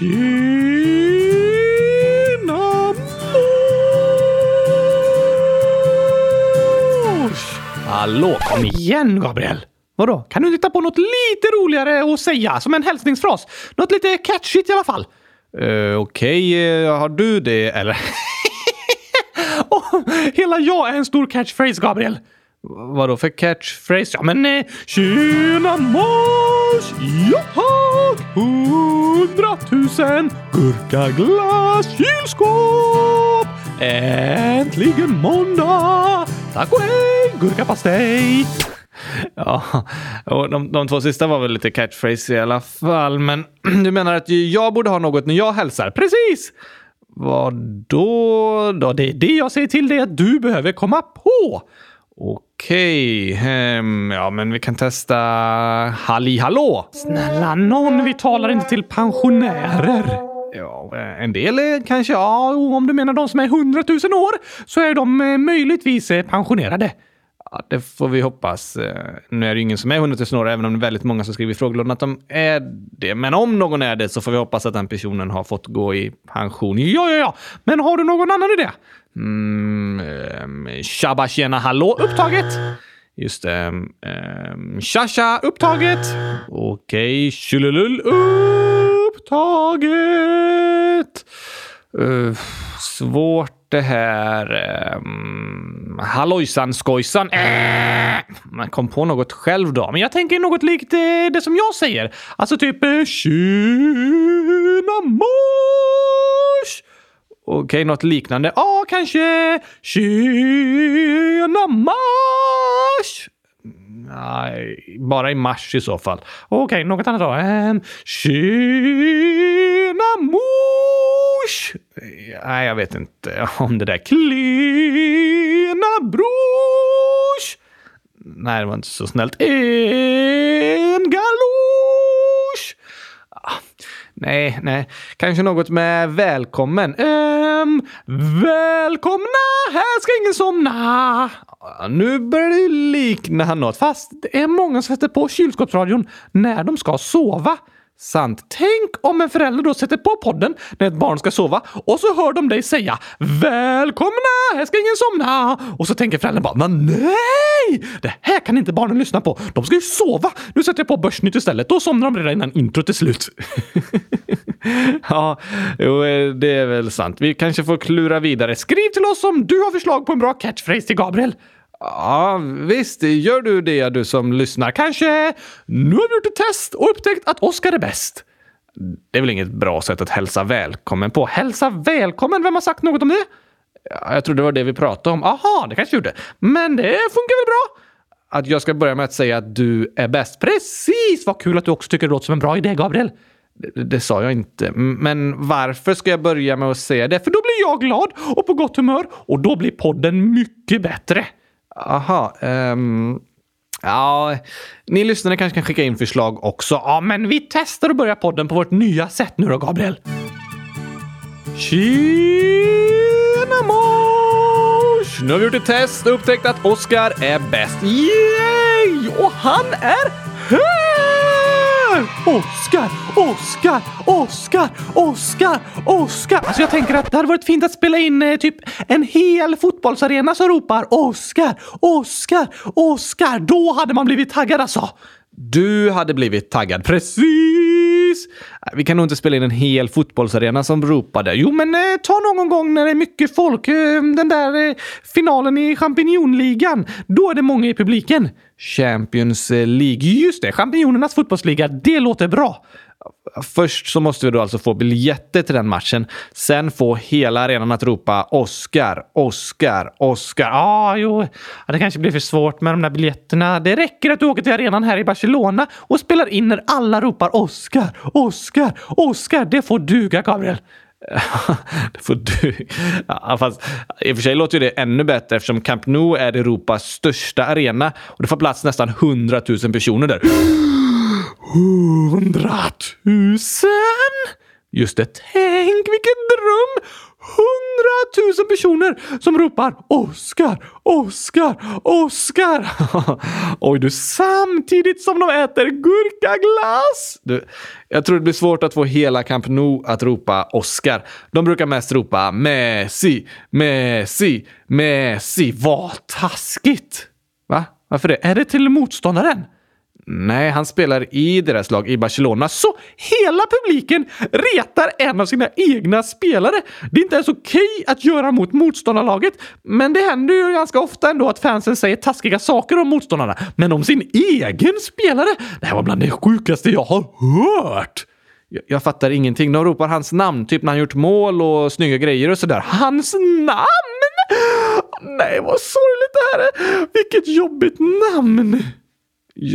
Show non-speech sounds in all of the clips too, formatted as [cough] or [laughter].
Tjena mors! Hallå, kom igen Gabriel! Vadå? Kan du inte hitta på något lite roligare att säga? Som en hälsningsfras? Något lite catchigt i alla fall. Uh, Okej, okay. uh, har du det eller? [laughs] oh, hela jag är en stor catchphrase, Gabriel. Vadå för catchphrase? Ja, men eh, tjena mors! Jag har Hundratusen gurkaglass kylskåp! Äntligen måndag! Tack och hej, gurkapastej! Ja, och de, de två sista var väl lite catchphrase i alla fall. Men [clears throat] du menar att jag borde ha något när jag hälsar? Precis! Vad då? då? Det är det jag säger till dig att du behöver komma på. Okej, um, ja men vi kan testa Halli Hallå. Snälla någon, vi talar inte till pensionärer. Ja, en del är kanske, ja, om du menar de som är hundratusen år så är de eh, möjligtvis eh, pensionerade. Ja, det får vi hoppas. Eh, nu är det ju ingen som är 100 000 år, även om det är väldigt många som skriver i frågelådan att de är det. Men om någon är det så får vi hoppas att den personen har fått gå i pension. Ja, ja, ja. Men har du någon annan idé? Mm, um, tjena hallå upptaget. Just det. Ehm, ehm, tja tja upptaget. Okej, okay. tjolilull upptaget. Uh, svårt det här... Ehm, um, hallojsan skojsan. Äh, man kom på något själv då. Men jag tänker något likt eh, det som jag säger. Alltså typ eh, tjena mors! Okej, okay, något liknande. Ja, kanske tjena mars! Nej, bara i mars i så fall. Okej, okay, något annat då. Um, tjena mors! Nej, jag vet inte om det där. Klena brors! Nej, det var inte så snällt. En galosch! Ah, Nej, nej. Kanske något med välkommen. Um, välkomna! Här ska ingen somna! Nu börjar det likna något, fast det är många som sätter på kylskåpsradion när de ska sova. Sant. Tänk om en förälder då sätter på podden när ett barn ska sova och så hör de dig säga “Välkomna! Här ska ingen somna!” och så tänker föräldern bara “Men nej! Det här kan inte barnen lyssna på. De ska ju sova! Nu sätter jag på Börsnytt istället. Då somnar de redan innan introt är slut.” [laughs] Ja, jo, eh, det är väl sant. Vi kanske får klura vidare. Skriv till oss om du har förslag på en bra catchphrase till Gabriel. Ja, visst. Gör du det, du som lyssnar. Kanske nu har vi gjort ett test och upptäckt att Oskar är bäst. Det är väl inget bra sätt att hälsa välkommen på? Hälsa välkommen? Vem har sagt något om det? Ja, jag trodde det var det vi pratade om. Aha, det kanske gjorde. Men det funkar väl bra? Att jag ska börja med att säga att du är bäst. Precis! Vad kul att du också tycker det låter som en bra idé, Gabriel. Det, det, sa jag inte. Men varför ska jag börja med att säga det? För då blir jag glad och på gott humör och då blir podden mycket bättre. Aha. Um, ja, ni lyssnare kanske kan skicka in förslag också. Ja, men vi testar att börja podden på vårt nya sätt nu då, Gabriel. Tjena mors! Nu har vi gjort ett test och upptäckt att Oscar är bäst. Yay! Och han är här! Oscar! Oscar! Oscar! Oscar! Oscar! Alltså jag tänker att det hade varit fint att spela in eh, typ en hel fotbollsarena som ropar Oscar! Oscar! Oscar! Då hade man blivit taggad alltså. Du hade blivit taggad. Precis! Äh, vi kan nog inte spela in en hel fotbollsarena som ropade. Jo, men eh, ta någon gång när det är mycket folk. Eh, den där eh, finalen i champinjonligan. Då är det många i publiken. Champions League. Just det, champinjonernas fotbollsliga. Det låter bra. Först så måste vi då alltså få biljetter till den matchen. Sen få hela arenan att ropa Oscar, Oscar, Oscar. Ja, ah, jo, det kanske blir för svårt med de där biljetterna. Det räcker att du åker till arenan här i Barcelona och spelar in när alla ropar Oscar, Oscar, Oscar. Det får duga, Gabriel. [laughs] det får du. Ja, fast, I och för sig låter ju det ännu bättre eftersom Camp Nou är Europas största arena och det får plats nästan 100 000 personer där. Hundratusen? Just det. Tänk vilken dröm! hundratusen personer som ropar Oscar, Oscar, Oscar. [laughs] Oj du, samtidigt som de äter gurkaglass. Du, jag tror det blir svårt att få hela Camp Nou att ropa Oscar. De brukar mest ropa Messi, Messi, Messi. Vad taskigt! Va? Varför det? Är det till motståndaren? Nej, han spelar i deras lag i Barcelona. Så hela publiken retar en av sina egna spelare. Det är inte ens okej att göra mot motståndarlaget, men det händer ju ganska ofta ändå att fansen säger taskiga saker om motståndarna. Men om sin egen spelare? Det här var bland det sjukaste jag har hört! Jag, jag fattar ingenting. De ropar hans namn, typ när han gjort mål och snygga grejer och sådär. Hans namn? Nej, vad sorgligt det här är! Vilket jobbigt namn!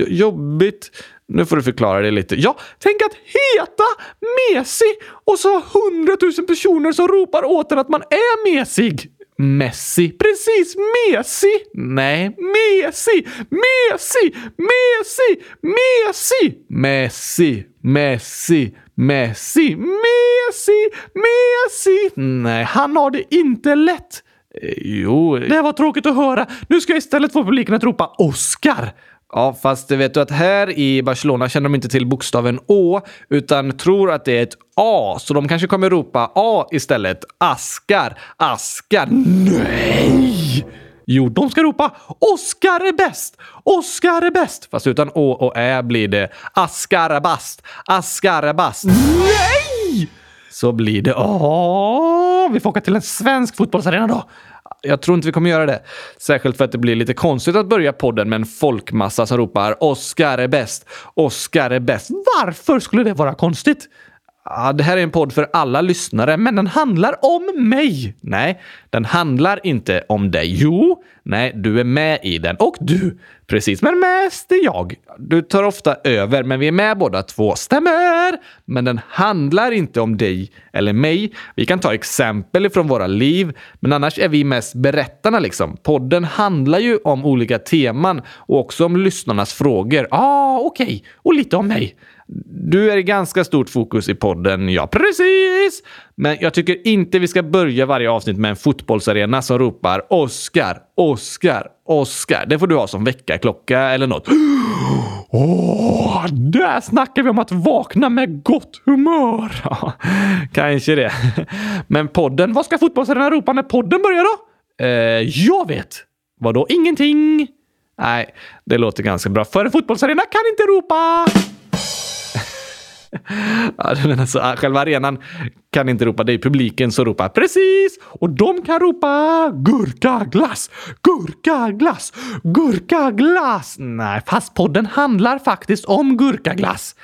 Jobbigt. Nu får du förklara det lite. Ja, tänk att heta mesig och så hundratusen personer som ropar åt en att man är mesig. Messi. Precis, mesig. Nej. Mesig, mesig, mesig, mesig. Messi! Messi! Messi! mesig. Messi! Nej, han har det inte lätt. Eh, jo. Det var tråkigt att höra. Nu ska jag istället få publiken att ropa Oscar. Ja, fast vet du att här i Barcelona känner de inte till bokstaven Å, utan tror att det är ett A. Så de kanske kommer ropa A istället. Askar, askar. Nej! Jo, de ska ropa Oskar är bäst! Oskar är bäst! Fast utan Å och Ä blir det Askarabast, Askarabast. Nej! Så blir det. Åh, vi får åka till en svensk fotbollsarena då jag tror inte vi kommer göra det. Särskilt för att det blir lite konstigt att börja podden med en folkmassa som ropar “Oscar är bäst! Oscar är bäst!” Varför skulle det vara konstigt? Ah, det här är en podd för alla lyssnare, men den handlar om mig. Nej, den handlar inte om dig. Jo, nej, du är med i den. Och du. Precis, men mest är jag. Du tar ofta över, men vi är med båda två. Stämmer! Men den handlar inte om dig eller mig. Vi kan ta exempel från våra liv, men annars är vi mest berättarna liksom. Podden handlar ju om olika teman och också om lyssnarnas frågor. Ah, okej. Okay. Och lite om mig. Du är i ganska stort fokus i podden, ja precis! Men jag tycker inte vi ska börja varje avsnitt med en fotbollsarena som ropar Oscar, Oscar, Oscar. Det får du ha som väckarklocka eller något. [gasps] Åh, oh, där snackar vi om att vakna med gott humör! [laughs] Ja, kanske det. [laughs] Men podden, vad ska fotbollsarenan ropa när podden börjar då? Eh, jag vet. Vadå ingenting? Nej, det låter ganska bra. För en fotbollsarena kan inte ropa [laughs] ja, men alltså, ah, själva arenan kan inte ropa, det är publiken som ropar precis! Och de kan ropa gurkaglass, gurkaglass, gurkaglass. Nej, fast podden handlar faktiskt om gurkaglass.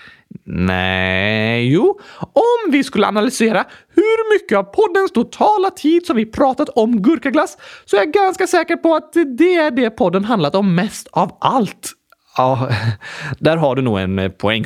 Nej, jo. Om vi skulle analysera hur mycket av poddens totala tid som vi pratat om gurkaglass så är jag ganska säker på att det är det podden handlat om mest av allt. Ja, [laughs] där har du nog en eh, poäng.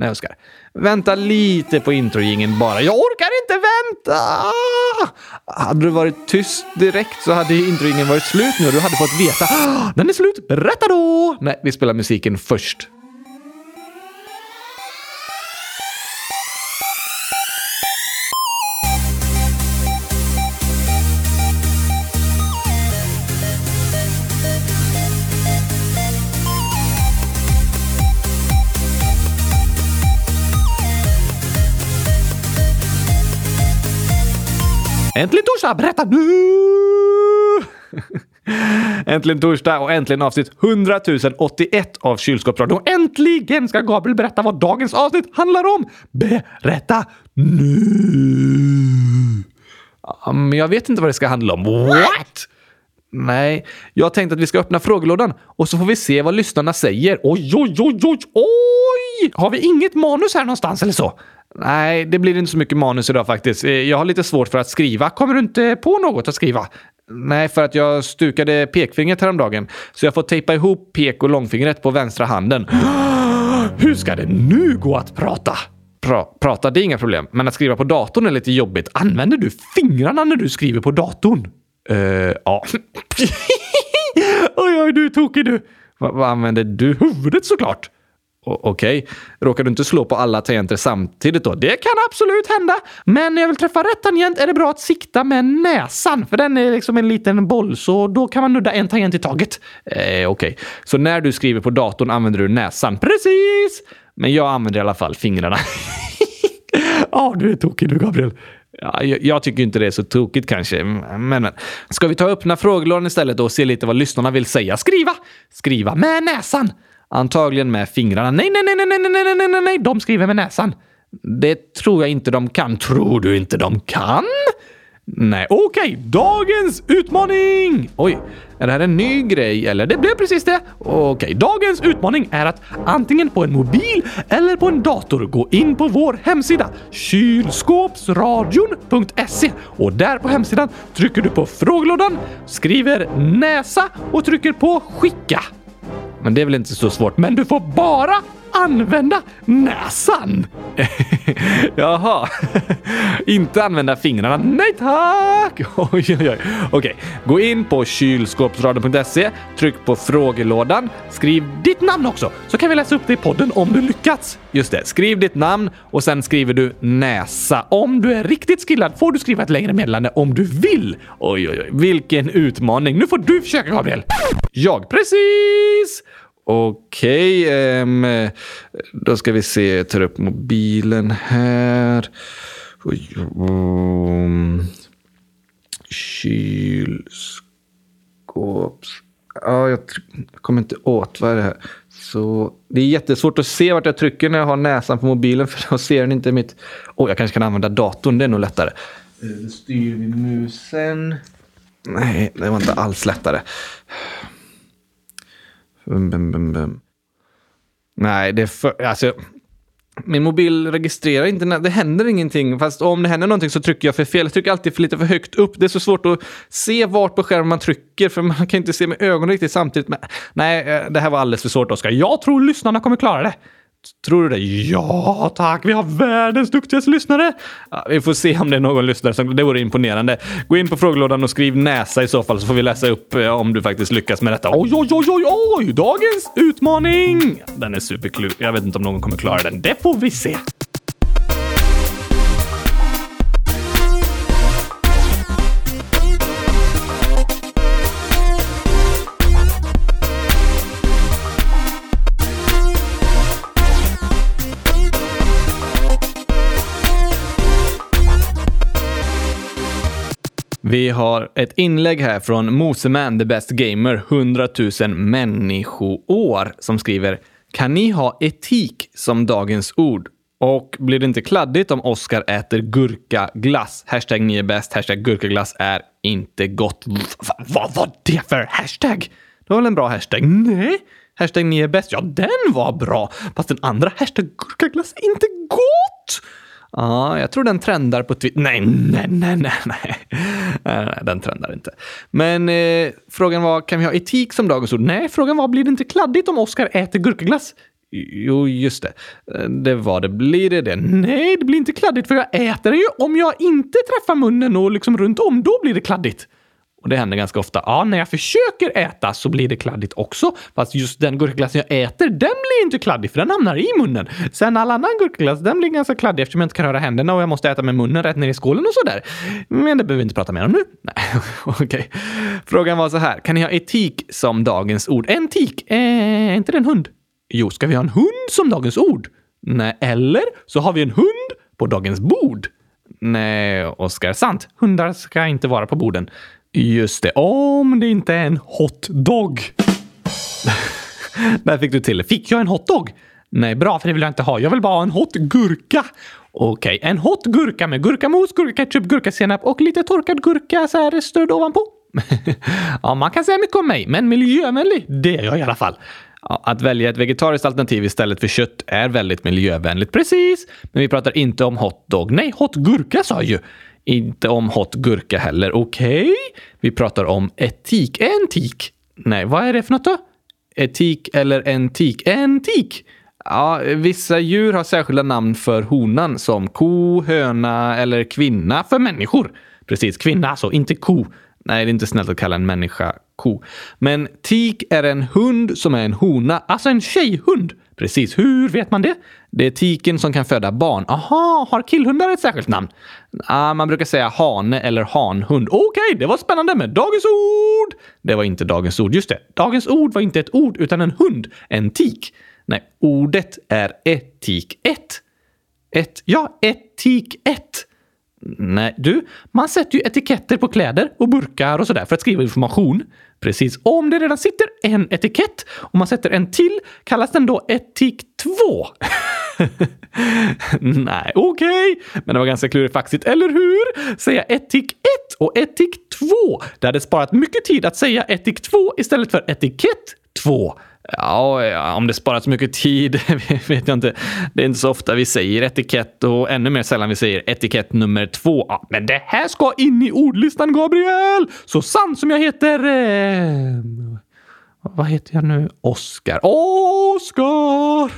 Nej, Oskar. Vänta lite på introjingen bara. Jag orkar inte vänta! Hade du varit tyst direkt så hade introjingen varit slut nu och du hade fått veta. Ah, den är slut, berätta då! Nej, vi spelar musiken först. Äntligen torsdag! Berätta nu! [laughs] äntligen torsdag och äntligen avsnitt 100 081 av Kylskåpsradion. Äntligen ska Gabriel berätta vad dagens avsnitt handlar om. Berätta nu! Men jag vet inte vad det ska handla om. What? Nej, jag har tänkt att vi ska öppna frågelådan och så får vi se vad lyssnarna säger. Oj, oj, oj, oj, oj! Har vi inget manus här någonstans eller så? Nej, det blir inte så mycket manus idag faktiskt. Eh, jag har lite svårt för att skriva. Kommer du inte på något att skriva? Nej, för att jag stukade pekfingret häromdagen. Så jag får tejpa ihop pek och långfingret på vänstra handen. [gasps] Hur ska det nu gå att prata? Pra prata, det är inga problem. Men att skriva på datorn är lite jobbigt. Använder du fingrarna när du skriver på datorn? Uh, ja. [laughs] oj, oj, du är tokig du. Va vad använder du? Huvudet såklart. Okej. Okay. Råkar du inte slå på alla tangenter samtidigt då? Det kan absolut hända. Men när jag vill träffa rätt tangent är det bra att sikta med näsan. För den är liksom en liten boll, så då kan man nudda en tangent i taget. Eh, Okej. Okay. Så när du skriver på datorn använder du näsan? Precis! Men jag använder i alla fall fingrarna. [laughs] Ja, du är tokig du, Gabriel. Ja, jag, tycker inte det är så tokigt kanske. Men, men. Ska vi ta öppna frågelådan istället och se lite vad lyssnarna vill säga? Skriva! Skriva med näsan! Antagligen med fingrarna. Nej, nej, nej, nej, nej, nej, nej, nej, nej, de skriver med näsan. Det tror jag inte de kan. Tror du inte de kan? Nej, okej. Okay, dagens utmaning! Oj, är det här en ny grej eller? Det blev precis det. Okej, dagens utmaning är att antingen på en mobil eller på en dator gå in på vår hemsida kylskåpsradion.se och där på hemsidan trycker du på frågelådan, skriver näsa och trycker på skicka. Men det är väl inte så svårt? Men du får bara använda näsan. [laughs] Jaha. [laughs] inte använda fingrarna. Nej tack! [laughs] Oj, oj, oj. Okej, gå in på kylskåpsradion.se, tryck på frågelådan, skriv ditt namn också så kan vi läsa upp det i podden om du lyckats. Just det, skriv ditt namn och sen skriver du näsa. Om du är riktigt skillad får du skriva ett längre meddelande om du vill. Oj, oj, oj, vilken utmaning. Nu får du försöka, Gabriel. Jag precis! Okej, okay, um, då ska vi se. Jag tar upp mobilen här. Um, kylskåps... Ja, jag kommer inte åt. Vad är det här? Så det är jättesvårt att se vart jag trycker när jag har näsan på mobilen [laughs] för då ser den inte mitt... Åh, oh, jag kanske kan använda datorn. Det är nog lättare. Eh, då styr vi musen. Nej, det var inte alls lättare. Bum, bum, bum, bum. Nej, det är för... Alltså, min mobil registrerar inte, det händer ingenting. Fast om det händer någonting så trycker jag för fel. Jag trycker alltid för lite för högt upp. Det är så svårt att se vart på skärmen man trycker, för man kan inte se med ögonen riktigt samtidigt. Men, nej, eh, det här var alldeles för svårt, Oskar. Jag tror lyssnarna kommer klara det. Tror du det? Ja, tack. Vi har världens duktigaste lyssnare. Ja, vi får se om det är någon lyssnare som... Det vore imponerande. Gå in på frågelådan och skriv näsa i så fall så får vi läsa upp eh, om du faktiskt lyckas med detta. Oj, oj, oj, oj, oj! Dagens utmaning! Den är superklurig. Jag vet inte om någon kommer klara den. Det får vi se. Vi har ett inlägg här från Moseman the Best Gamer, 100 000 människoår, som skriver “Kan ni ha etik som dagens ord? Och blir det inte kladdigt om Oscar äter gurkaglass? Hashtag ni är bäst, hashtag gurkaglass är inte gott. vad var det för hashtag? Det var väl en bra hashtag? Nej. Hashtag ni är bäst, ja den var bra. Fast den andra hashtag gurkaglass är inte gott. Ja, jag tror den trendar på Twitter. Nej, nej, nej, nej, nej. nej, den trendar inte. Men eh, frågan var, kan vi ha etik som dagens ord? Nej, frågan var, blir det inte kladdigt om Oskar äter gurkaglass? Jo, just det. Eh, det var det. Blir det det? Nej, det blir inte kladdigt för jag äter det ju. Om jag inte träffar munnen och liksom runt om, då blir det kladdigt. Och det händer ganska ofta. Ja, när jag försöker äta så blir det kladdigt också. Fast just den gurkaglassen jag äter, den blir inte kladdig för den hamnar i munnen. Sen all annan gurkaglass, den blir ganska kladdig eftersom jag inte kan röra händerna och jag måste äta med munnen rätt ner i skålen och sådär. Men det behöver vi inte prata mer om nu. Nej, [laughs] okej. Okay. Frågan var så här. Kan ni ha etik som dagens ord? En tik? Eh, är inte det en hund? Jo, ska vi ha en hund som dagens ord? Nej, eller så har vi en hund på dagens bord. Nej, Oskar. Sant. Hundar ska inte vara på borden. Just det, om det inte är en hotdog. Där fick du till det. Fick jag en hotdog? Nej, bra, för det vill jag inte ha. Jag vill bara ha en hot gurka. Okej, okay, en hot gurka med gurkamos, gurkaketchup, gurkasenap och lite torkad gurka så här strödd ovanpå. [laughs] ja, man kan säga mycket om mig, men miljövänlig, det är jag i alla fall. Ja, att välja ett vegetariskt alternativ istället för kött är väldigt miljövänligt, precis. Men vi pratar inte om hotdog. Nej, hot gurka sa jag ju. Inte om hot gurka heller. Okej? Okay? Vi pratar om etik. En tik? Nej, vad är det för något då? Etik eller en tik? En tik! Ja, vissa djur har särskilda namn för honan som ko, höna eller kvinna för människor. Precis, kvinna alltså, inte ko. Nej, det är inte snällt att kalla en människa ko. Men tik är en hund som är en hona, alltså en tjejhund. Precis, hur vet man det? Det är tiken som kan föda barn. Aha, har killhundar ett särskilt namn? Ah, man brukar säga hane eller hanhund. Okej, okay, det var spännande med dagens ord! Det var inte dagens ord, just det. Dagens ord var inte ett ord utan en hund, en tik. Nej, ordet är etik 1. Ett, ja, etik 1. Nej, du, man sätter ju etiketter på kläder och burkar och sådär för att skriva information. Precis. Om det redan sitter en etikett och man sätter en till kallas den då etik 2. [laughs] [laughs] Nej, okej. Okay. Men det var ganska klurifaxigt, eller hur? Säga etik 1 och etik 2. Det hade sparat mycket tid att säga etik 2 istället för etikett 2. Ja, om det sparat så mycket tid [laughs] vet jag inte. Det är inte så ofta vi säger etikett och ännu mer sällan vi säger etikett nummer två. Ja, men det här ska in i ordlistan, Gabriel! Så sant som jag heter... Eh, vad heter jag nu? Oskar. Oskar!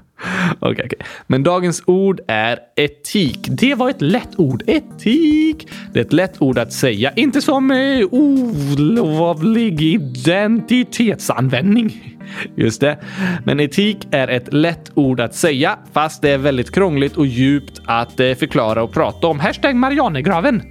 [laughs] [laughs] Okej, okay, okay, Men dagens ord är etik. Det var ett lätt ord. Etik. Det är ett lätt ord att säga. Inte som eh, olovlig identitetsanvändning. [laughs] Just det. Men etik är ett lätt ord att säga, fast det är väldigt krångligt och djupt att eh, förklara och prata om. Hashtag Marianergraven.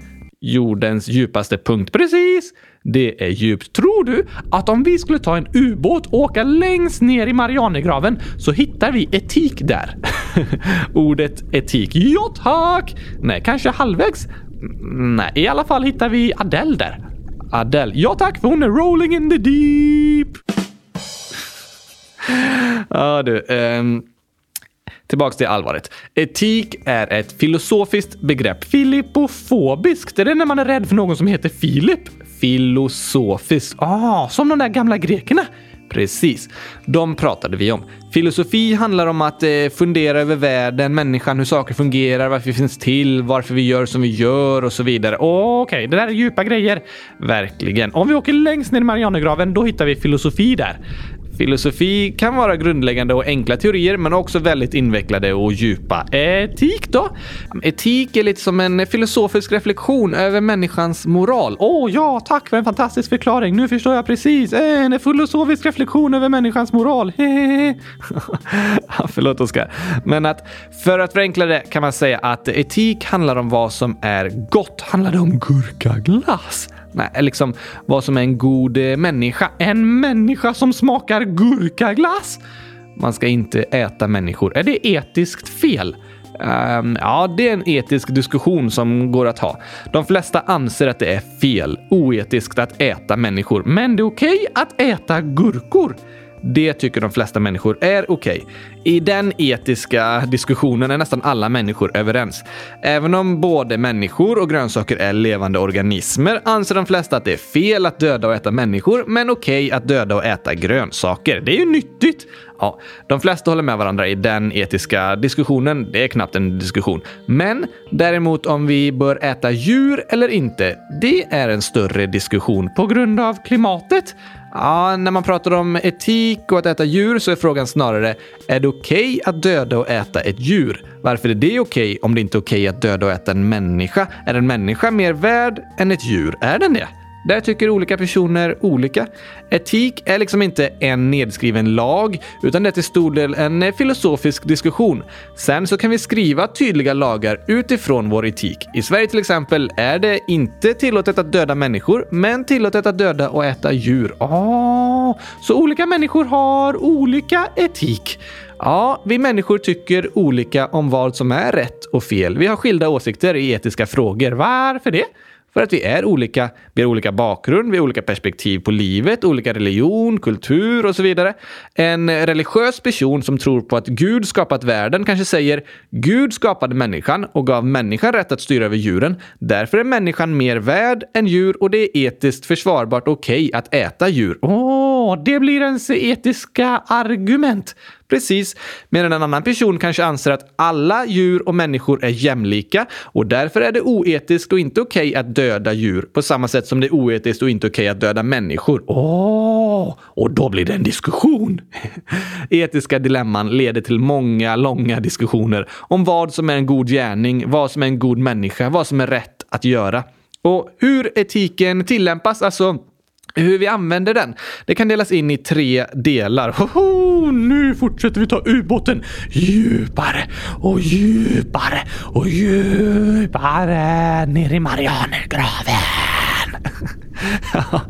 Jordens djupaste punkt. Precis. Det är djupt. Tror du att om vi skulle ta en ubåt och åka längst ner i Marianergraven så hittar vi etik där? [laughs] Ordet etik. Ja tack! Nej, kanske halvvägs? Nej, i alla fall hittar vi Adele där. Adele. Ja tack, för hon är rolling in the deep. [laughs] Ja du. Um, tillbaks till allvaret. Etik är ett filosofiskt begrepp. Filippofobiskt, är det när man är rädd för någon som heter Filip? Filosofisk. Ah, som de där gamla grekerna. Precis. De pratade vi om. Filosofi handlar om att eh, fundera över världen, människan, hur saker fungerar, varför vi finns till, varför vi gör som vi gör och så vidare. Okej, okay, det där är djupa grejer. Verkligen. Om vi åker längst ner i Marianergraven, då hittar vi filosofi där. Filosofi kan vara grundläggande och enkla teorier, men också väldigt invecklade och djupa. Etik då? Etik är lite som en filosofisk reflektion över människans moral. Åh oh, ja, tack för en fantastisk förklaring. Nu förstår jag precis. En filosofisk reflektion över människans moral. [laughs] Förlåt Oskar. Men att för att förenkla det kan man säga att etik handlar om vad som är gott. Handlar det om gurkaglass? Nej, liksom vad som är en god eh, människa. En människa som smakar gurkaglass? Man ska inte äta människor. Är det etiskt fel? Um, ja, det är en etisk diskussion som går att ha. De flesta anser att det är fel, oetiskt att äta människor, men det är okej okay att äta gurkor. Det tycker de flesta människor är okej. Okay. I den etiska diskussionen är nästan alla människor överens. Även om både människor och grönsaker är levande organismer anser de flesta att det är fel att döda och äta människor, men okej okay att döda och äta grönsaker. Det är ju nyttigt. Ja, de flesta håller med varandra i den etiska diskussionen. Det är knappt en diskussion. Men däremot om vi bör äta djur eller inte, det är en större diskussion på grund av klimatet. Ja, när man pratar om etik och att äta djur så är frågan snarare, är det okej okay att döda och äta ett djur? Varför är det okej okay om det inte är okej okay att döda och äta en människa? Är en människa mer värd än ett djur? Är den det? Där tycker olika personer olika. Etik är liksom inte en nedskriven lag, utan det är till stor del en eh, filosofisk diskussion. Sen så kan vi skriva tydliga lagar utifrån vår etik. I Sverige till exempel är det inte tillåtet att döda människor, men tillåtet att döda och äta djur. Oh, så olika människor har olika etik. Ja, vi människor tycker olika om vad som är rätt och fel. Vi har skilda åsikter i etiska frågor. Varför det? För att vi är olika. Vi har olika bakgrund, vi har olika perspektiv på livet, olika religion, kultur och så vidare. En religiös person som tror på att Gud skapat världen kanske säger Gud skapade människan och gav människan rätt att styra över djuren. Därför är människan mer värd än djur och det är etiskt försvarbart okej okay att äta djur. Åh, Åh, det blir ens etiska argument. Precis, medan en annan person kanske anser att alla djur och människor är jämlika och därför är det oetiskt och inte okej att döda djur på samma sätt som det är oetiskt och inte okej att döda människor. Åh, och då blir det en diskussion. [laughs] Etiska dilemman leder till många långa diskussioner om vad som är en god gärning, vad som är en god människa, vad som är rätt att göra. Och hur etiken tillämpas, alltså hur vi använder den. Det kan delas in i tre delar. Hoho, nu fortsätter vi ta ubåten djupare och djupare och djupare ner i Marianergraven. [laughs]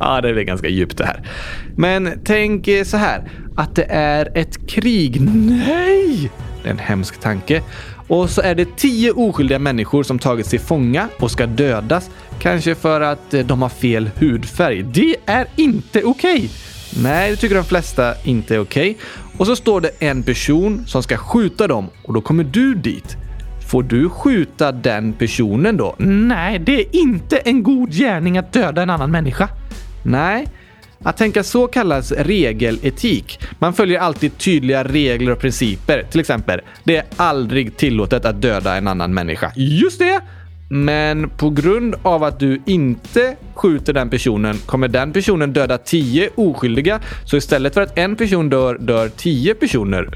ja, det är ganska djupt det här. Men tänk så här, att det är ett krig. Nej! Det är en hemsk tanke. Och så är det tio oskyldiga människor som tagits till fånga och ska dödas. Kanske för att eh, de har fel hudfärg. Det är inte okej! Okay. Nej, det tycker de flesta inte är okej. Okay. Och så står det en person som ska skjuta dem och då kommer du dit. Får du skjuta den personen då? Nej, det är inte en god gärning att döda en annan människa. Nej, att tänka så kallas regeletik. Man följer alltid tydliga regler och principer. Till exempel, det är aldrig tillåtet att döda en annan människa. Just det! Men på grund av att du inte skjuter den personen kommer den personen döda tio oskyldiga. Så istället för att en person dör, dör tio personer.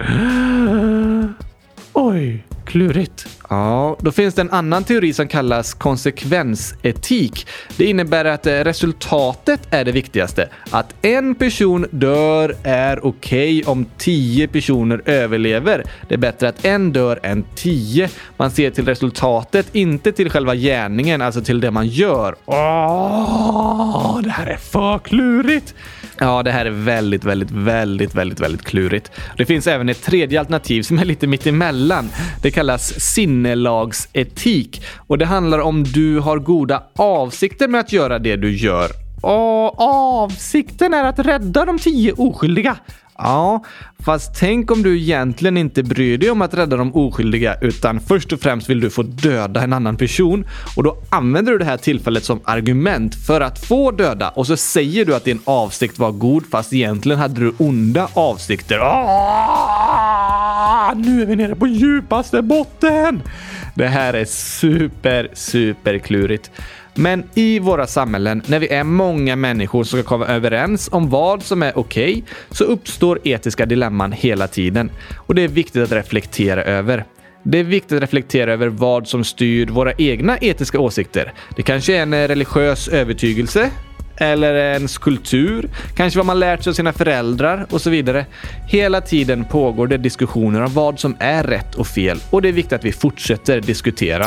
Oj, klurigt. Ja, då finns det en annan teori som kallas konsekvensetik. Det innebär att eh, resultatet är det viktigaste. Att en person dör är okej okay om tio personer överlever. Det är bättre att en dör än tio. Man ser till resultatet, inte till själva gärningen, alltså till det man gör. Åh, det här är för klurigt! Ja, det här är väldigt, väldigt, väldigt, väldigt, väldigt klurigt. Det finns även ett tredje alternativ som är lite mittemellan. Det kallas sinnelagsetik och det handlar om du har goda avsikter med att göra det du gör. Och avsikten är att rädda de tio oskyldiga. Ja, fast tänk om du egentligen inte bryr dig om att rädda de oskyldiga utan först och främst vill du få döda en annan person och då använder du det här tillfället som argument för att få döda och så säger du att din avsikt var god fast egentligen hade du onda avsikter. Ah, nu är vi nere på djupaste botten! Det här är super, super klurigt. Men i våra samhällen, när vi är många människor som ska komma överens om vad som är okej, okay, så uppstår etiska dilemman hela tiden. Och det är viktigt att reflektera över. Det är viktigt att reflektera över vad som styr våra egna etiska åsikter. Det kanske är en eh, religiös övertygelse, eller ens kultur, kanske vad man lärt sig av sina föräldrar och så vidare. Hela tiden pågår det diskussioner om vad som är rätt och fel och det är viktigt att vi fortsätter diskutera.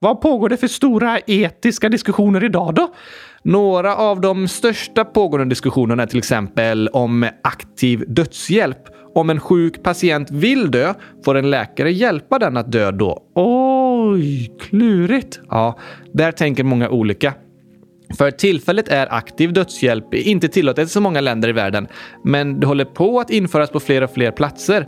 Vad pågår det för stora etiska diskussioner idag då? Några av de största pågående diskussionerna är till exempel om aktiv dödshjälp. Om en sjuk patient vill dö, får en läkare hjälpa den att dö då? Oj, klurigt. Ja, där tänker många olika. För tillfället är aktiv dödshjälp inte tillåtet i så många länder i världen, men det håller på att införas på fler och fler platser.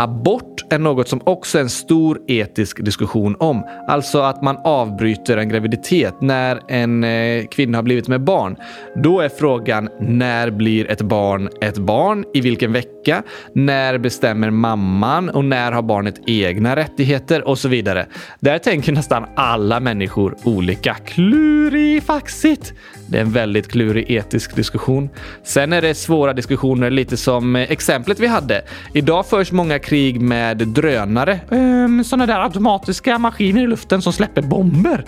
Abort är något som också är en stor etisk diskussion om. Alltså att man avbryter en graviditet när en eh, kvinna har blivit med barn. Då är frågan när blir ett barn ett barn? I vilken vecka? När bestämmer mamman? Och när har barnet egna rättigheter? Och så vidare. Där tänker nästan alla människor olika. Klurifaxigt! Det är en väldigt klurig etisk diskussion. Sen är det svåra diskussioner, lite som eh, exemplet vi hade. Idag förs många krig med drönare. Ehm, sådana där automatiska maskiner i luften som släpper bomber.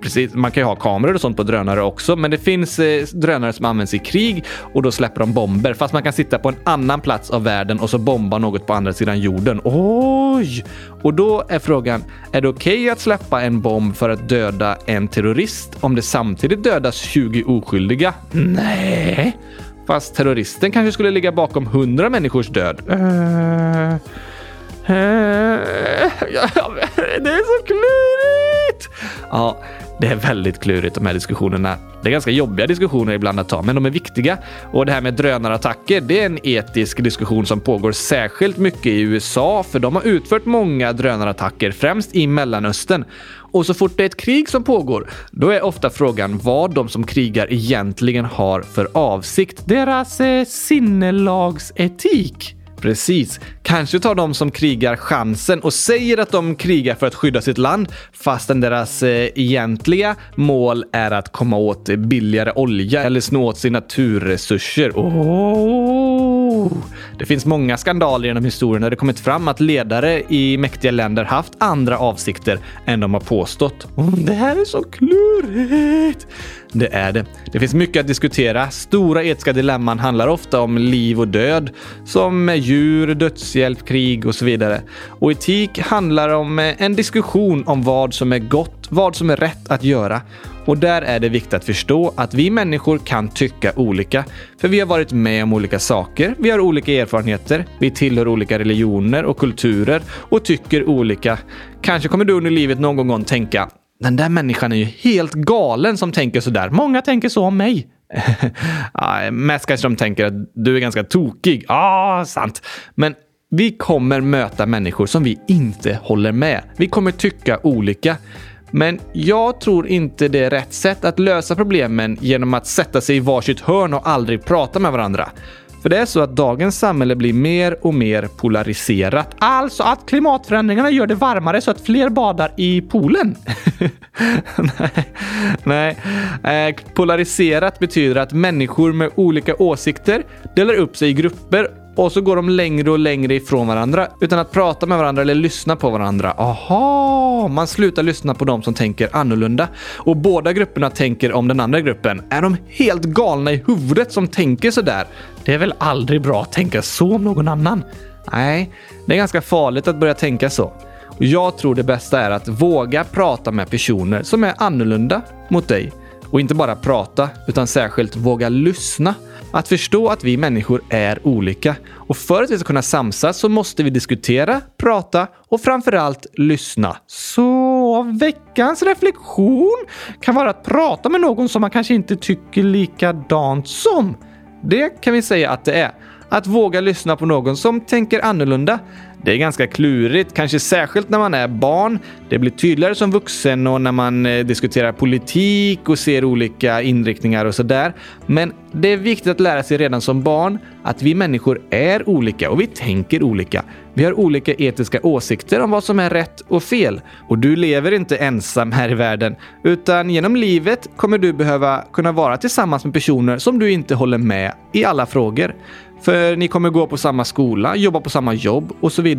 Precis, man kan ju ha kameror och sånt på drönare också, men det finns eh, drönare som används i krig och då släpper de bomber. Fast man kan sitta på en annan plats av världen och så bomba något på andra sidan jorden. Oj! Och då är frågan, är det okej okay att släppa en bomb för att döda en terrorist om det samtidigt dödas 20 oskyldiga? Nej! Fast terroristen kanske skulle ligga bakom hundra människors död. Uh... det är så klurigt! Ja, det är väldigt klurigt de här diskussionerna. Det är ganska jobbiga diskussioner ibland att ta, men de är viktiga. Och det här med drönarattacker, det är en etisk diskussion som pågår särskilt mycket i USA, för de har utfört många drönarattacker, främst i Mellanöstern. Och så fort det är ett krig som pågår, då är ofta frågan vad de som krigar egentligen har för avsikt. Deras eh, sinnelagsetik. Precis. Kanske tar de som krigar chansen och säger att de krigar för att skydda sitt land fastän deras eh, egentliga mål är att komma åt billigare olja eller snå åt sig naturresurser. Oh. Det finns många skandaler genom historien där det kommit fram att ledare i mäktiga länder haft andra avsikter än de har påstått. Det här är så klurigt! Det är det. Det finns mycket att diskutera. Stora etiska dilemman handlar ofta om liv och död, som djur, dödshjälp, krig och så vidare. Och etik handlar om eh, en diskussion om vad som är gott, vad som är rätt att göra. Och där är det viktigt att förstå att vi människor kan tycka olika. För vi har varit med om olika saker, vi har olika erfarenheter, vi tillhör olika religioner och kulturer och tycker olika. Kanske kommer du under livet någon gång tänka den där människan är ju helt galen som tänker sådär. Många tänker så om mig. [laughs] mest kanske de tänker att du är ganska tokig. Ja, ah, sant. Men vi kommer möta människor som vi inte håller med. Vi kommer tycka olika. Men jag tror inte det är rätt sätt att lösa problemen genom att sätta sig i varsitt hörn och aldrig prata med varandra. För det är så att dagens samhälle blir mer och mer polariserat. Alltså att klimatförändringarna gör det varmare så att fler badar i poolen? [laughs] nej, nej. Eh, polariserat betyder att människor med olika åsikter delar upp sig i grupper och så går de längre och längre ifrån varandra utan att prata med varandra eller lyssna på varandra. Aha, man slutar lyssna på de som tänker annorlunda och båda grupperna tänker om den andra gruppen. Är de helt galna i huvudet som tänker sådär? Det är väl aldrig bra att tänka så om någon annan? Nej, det är ganska farligt att börja tänka så. Och jag tror det bästa är att våga prata med personer som är annorlunda mot dig. Och inte bara prata, utan särskilt våga lyssna. Att förstå att vi människor är olika. Och för att vi ska kunna samsas så måste vi diskutera, prata och framförallt lyssna. Så veckans reflektion kan vara att prata med någon som man kanske inte tycker likadant som. Det kan vi säga att det är. Att våga lyssna på någon som tänker annorlunda. Det är ganska klurigt, kanske särskilt när man är barn. Det blir tydligare som vuxen och när man eh, diskuterar politik och ser olika inriktningar och sådär. Men det är viktigt att lära sig redan som barn att vi människor är olika och vi tänker olika. Vi har olika etiska åsikter om vad som är rätt och fel. Och du lever inte ensam här i världen, utan genom livet kommer du behöva kunna vara tillsammans med personer som du inte håller med i alla frågor. För ni kommer gå på samma skola, jobba på samma jobb och så vidare.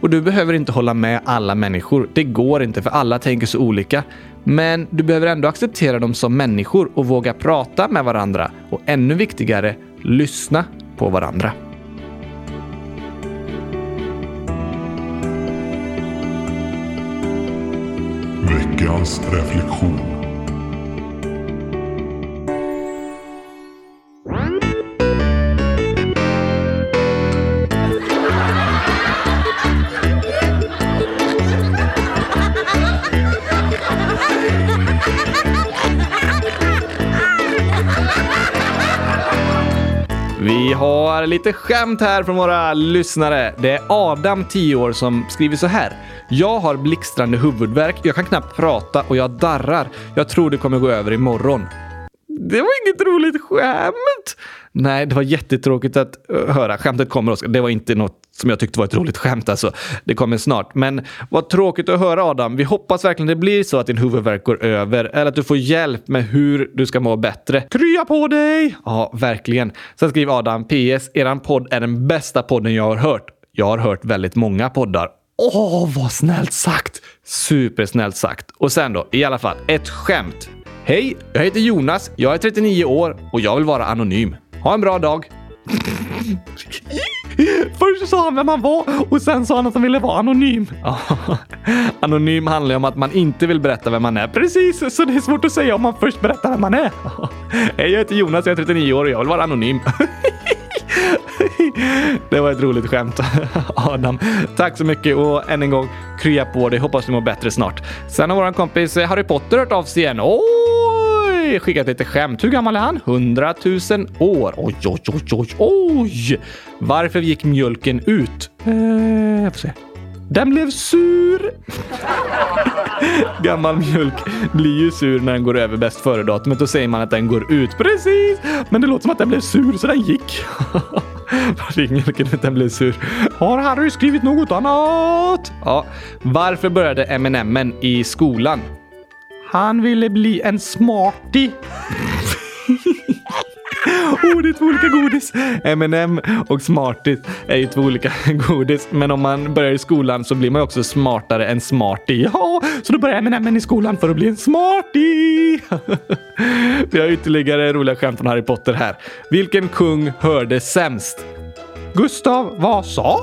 Och du behöver inte hålla med alla människor. Det går inte för alla tänker så olika. Men du behöver ändå acceptera dem som människor och våga prata med varandra. Och ännu viktigare, lyssna på varandra. Veckans reflektion Vi har lite skämt här från våra lyssnare. Det är Adam, 10 år, som skriver så här. Jag har blixtrande huvudvärk, jag kan knappt prata och jag darrar. Jag tror det kommer gå över imorgon. Det var inget roligt skämt! Nej, det var jättetråkigt att eh, höra. Skämtet kommer, Oskar. Det var inte något som jag tyckte var ett roligt skämt alltså. Det kommer snart. Men vad tråkigt att höra Adam. Vi hoppas verkligen det blir så att din huvudvärk går över eller att du får hjälp med hur du ska må bättre. Krya på dig! Ja, verkligen. Sen skriver Adam PS. Eran podd är den bästa podden jag har hört. Jag har hört väldigt många poddar. Åh, vad snällt sagt! Supersnällt sagt. Och sen då, i alla fall, ett skämt. Hej, jag heter Jonas, jag är 39 år och jag vill vara anonym. Ha en bra dag! Först sa han vem han var och sen sa han att han ville vara anonym. anonym handlar ju om att man inte vill berätta vem man är. Precis, så det är svårt att säga om man först berättar vem man är. Hej, jag heter Jonas, jag är 39 år och jag vill vara anonym. Det var ett roligt skämt, Adam. Tack så mycket och än en gång, krya på dig. Hoppas du mår bättre snart. Sen har vår kompis Harry Potter hört av sig igen. Oj! Skickat lite skämt. Hur gammal är han? 100 000 år. Oj, oj, oj, oj, oj! Varför gick mjölken ut? Eh, jag får se. Den blev sur. [laughs] Gammal mjölk blir ju sur när den går över bäst före-datumet. Då säger man att den går ut. Precis! Men det låter som att den blev sur så den gick. [laughs] Varför gick mjölken ut? Den blev sur. Har Harry skrivit något annat? Ja. Varför började M&M i skolan? Han ville bli en smarty. [laughs] Oh, det är två olika godis. M&M och Smarties är ju två olika [laughs] godis. Men om man börjar i skolan så blir man ju också smartare än Smarty. Ja, så då börjar M&M i skolan för att bli en Smarty. [laughs] Vi har ytterligare roliga skämt från Harry Potter här. Vilken kung hörde sämst? Gustav Vasa?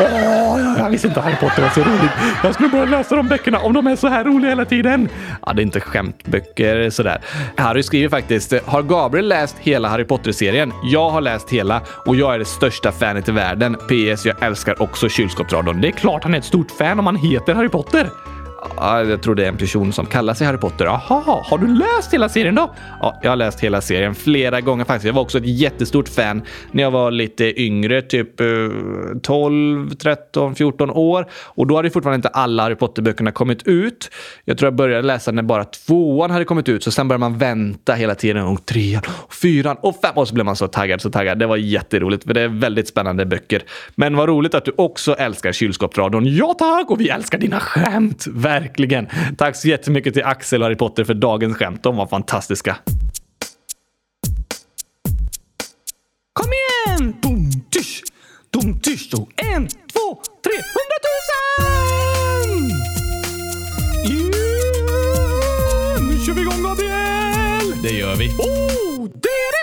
Åh, jag visste inte Harry Potter var så roligt. Jag skulle börja läsa de böckerna om de är så här roliga hela tiden. Ja, det är inte skämtböcker sådär. Harry skriver faktiskt, har Gabriel läst hela Harry Potter-serien? Jag har läst hela och jag är det största fanet i världen. PS, jag älskar också kylskåpsradion. Det är klart han är ett stort fan om han heter Harry Potter. Ja, jag tror det är en person som kallar sig Harry Potter. Aha, har du läst hela serien då? Ja, jag har läst hela serien flera gånger faktiskt. Jag var också ett jättestort fan när jag var lite yngre, typ 12, 13, 14 år. Och då hade fortfarande inte alla Harry Potter-böckerna kommit ut. Jag tror jag började läsa när bara tvåan hade kommit ut, så sen började man vänta hela tiden. Och trean, och fyran och fem och så blev man så taggad, så taggad. Det var jätteroligt, för det är väldigt spännande böcker. Men vad roligt att du också älskar kylskåpsradion. Ja tack! Och vi älskar dina skämt! Verkligen. Tack så jättemycket till Axel och Harry Potter för dagens skämt. De var fantastiska. Kom igen! Dum, tysch, dum, tysch. Och en, två, tre, hundratusen! Yeah! Nu kör vi igång, Gabriel! Det gör vi. Oh, det är det.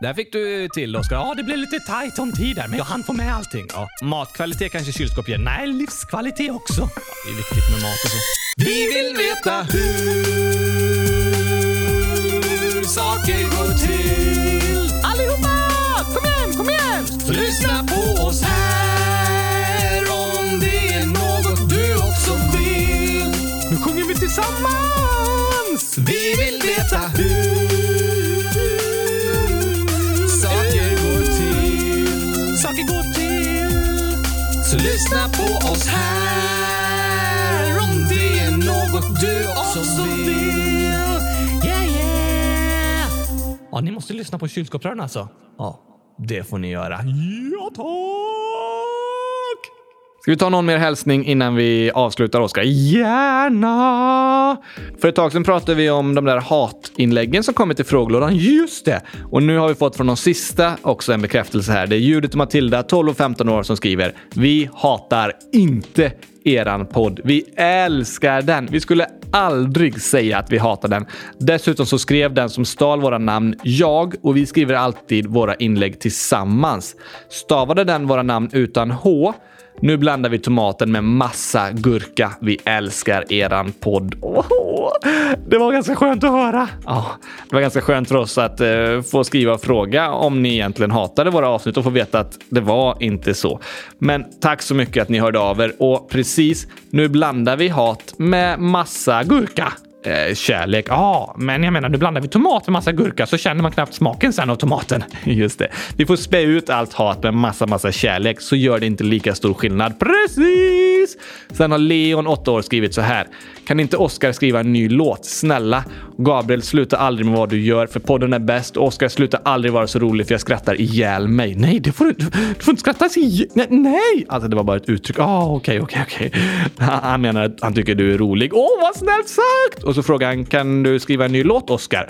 Där fick du till Oskar. Ja, det blev lite tajt om tid där, men jag hann få med allting. Ja. Matkvalitet kanske kylskåp ger. Nej, livskvalitet också. Det är viktigt med mat och så. Vi vill veta hur saker går till. Allihopa! Kom igen, kom igen! Så lyssna på oss här lyssna på oss här om det är något du också vill. Yeah, yeah! Ja, ni måste lyssna på kylskåpsrören alltså. Ja, det får ni göra. Ja, tack! Ska vi ta någon mer hälsning innan vi avslutar, Oskar? Gärna! För ett tag sedan pratade vi om de där hatinläggen som kommit i frågelådan. Just det! Och nu har vi fått från de sista också en bekräftelse här. Det är Judith och Matilda, 12 och 15 år, som skriver “Vi hatar inte eran podd. Vi älskar den. Vi skulle aldrig säga att vi hatar den. Dessutom så skrev den som stal våra namn jag och vi skriver alltid våra inlägg tillsammans. Stavade den våra namn utan H nu blandar vi tomaten med massa gurka. Vi älskar eran podd. Oh, det var ganska skönt att höra. Ja, det var ganska skönt för oss att eh, få skriva och fråga om ni egentligen hatade våra avsnitt och få veta att det var inte så. Men tack så mycket att ni hörde av er och precis nu blandar vi hat med massa gurka. Eh, kärlek. Ja, ah, men jag menar, nu blandar vi tomat med massa gurka så känner man knappt smaken sen av tomaten. [laughs] Just det. Vi får spä ut allt hat med massa, massa kärlek så gör det inte lika stor skillnad. Precis! Sen har Leon, 8 år, skrivit så här. Kan inte Oscar skriva en ny låt? Snälla? Gabriel, sluta aldrig med vad du gör för podden är bäst. Oskar, sluta aldrig vara så rolig för jag skrattar ihjäl mig. Nej, det får du, du får inte skratta ihjäl nej, nej! Alltså, det var bara ett uttryck. Ah, okej, okej, okej. Han menar att han tycker du är rolig. Åh, oh, vad snällt sagt! Och så frågar han, kan du skriva en ny låt, Oskar?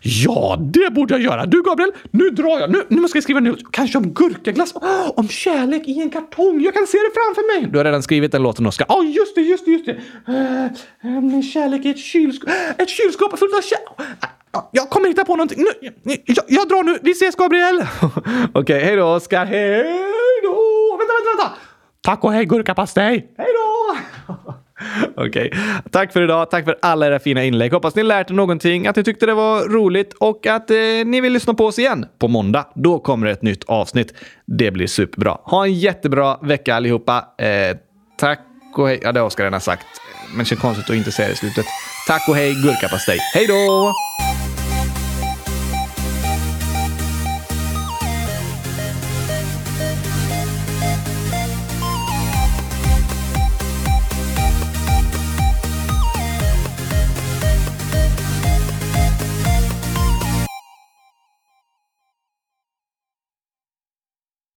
Ja, det borde jag göra. Du, Gabriel, nu drar jag. Nu, nu måste jag skriva en ny låt. Kanske om gurkaglass. Oh, om kärlek i en kartong. Jag kan se det framför mig. Du har redan skrivit den låten, Oskar. Ja, oh, just det, just det, just det. Uh, min kärlek i ett kylskåp. Ett kylskåp fullt av kärlek. Jag kommer hitta på någonting. Nu, jag, jag drar nu. Vi ses, Gabriel. [laughs] Okej, okay, hej då, Oskar. Hej då. Vänta, vänta, vänta. Tack och hej, gurkapastej. Hej då. [laughs] Okej, okay. tack för idag. Tack för alla era fina inlägg. Hoppas ni lärt er någonting, att ni tyckte det var roligt och att eh, ni vill lyssna på oss igen på måndag. Då kommer det ett nytt avsnitt. Det blir superbra. Ha en jättebra vecka allihopa. Eh, tack och hej. Ja, det har Oskar redan sagt, men det känns konstigt att inte säga det i slutet. Tack och hej, gurkapastej. Hej då!